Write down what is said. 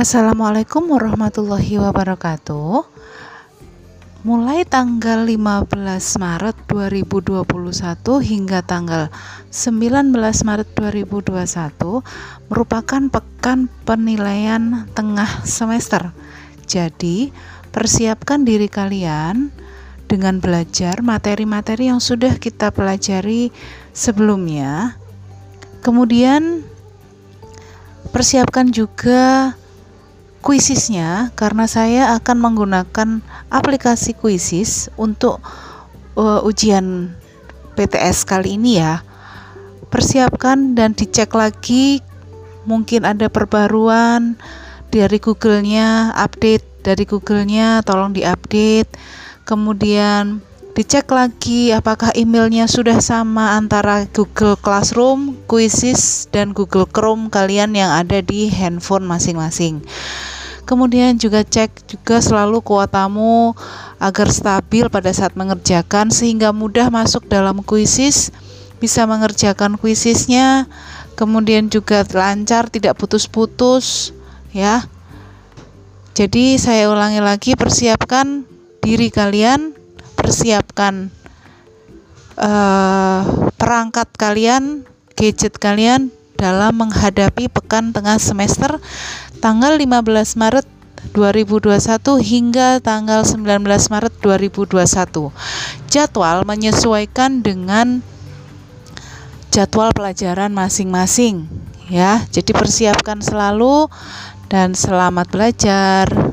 Assalamualaikum warahmatullahi wabarakatuh. Mulai tanggal 15 Maret 2021 hingga tanggal 19 Maret 2021 merupakan pekan penilaian tengah semester. Jadi, persiapkan diri kalian dengan belajar materi-materi yang sudah kita pelajari sebelumnya. Kemudian persiapkan juga kuisisnya karena saya akan menggunakan aplikasi kuisis untuk uh, ujian PTS kali ini ya. Persiapkan dan dicek lagi mungkin ada perbaruan dari Google-nya, update dari Google-nya tolong diupdate. Kemudian dicek lagi apakah emailnya sudah sama antara Google Classroom, Quizzes, dan Google Chrome kalian yang ada di handphone masing-masing. Kemudian juga cek juga selalu kuotamu agar stabil pada saat mengerjakan sehingga mudah masuk dalam kuisis, bisa mengerjakan kuisisnya, kemudian juga lancar tidak putus-putus ya. Jadi saya ulangi lagi persiapkan diri kalian, persiapkan uh, perangkat kalian, gadget kalian dalam menghadapi pekan tengah semester tanggal 15 Maret 2021 hingga tanggal 19 Maret 2021. Jadwal menyesuaikan dengan jadwal pelajaran masing-masing ya. Jadi persiapkan selalu dan selamat belajar.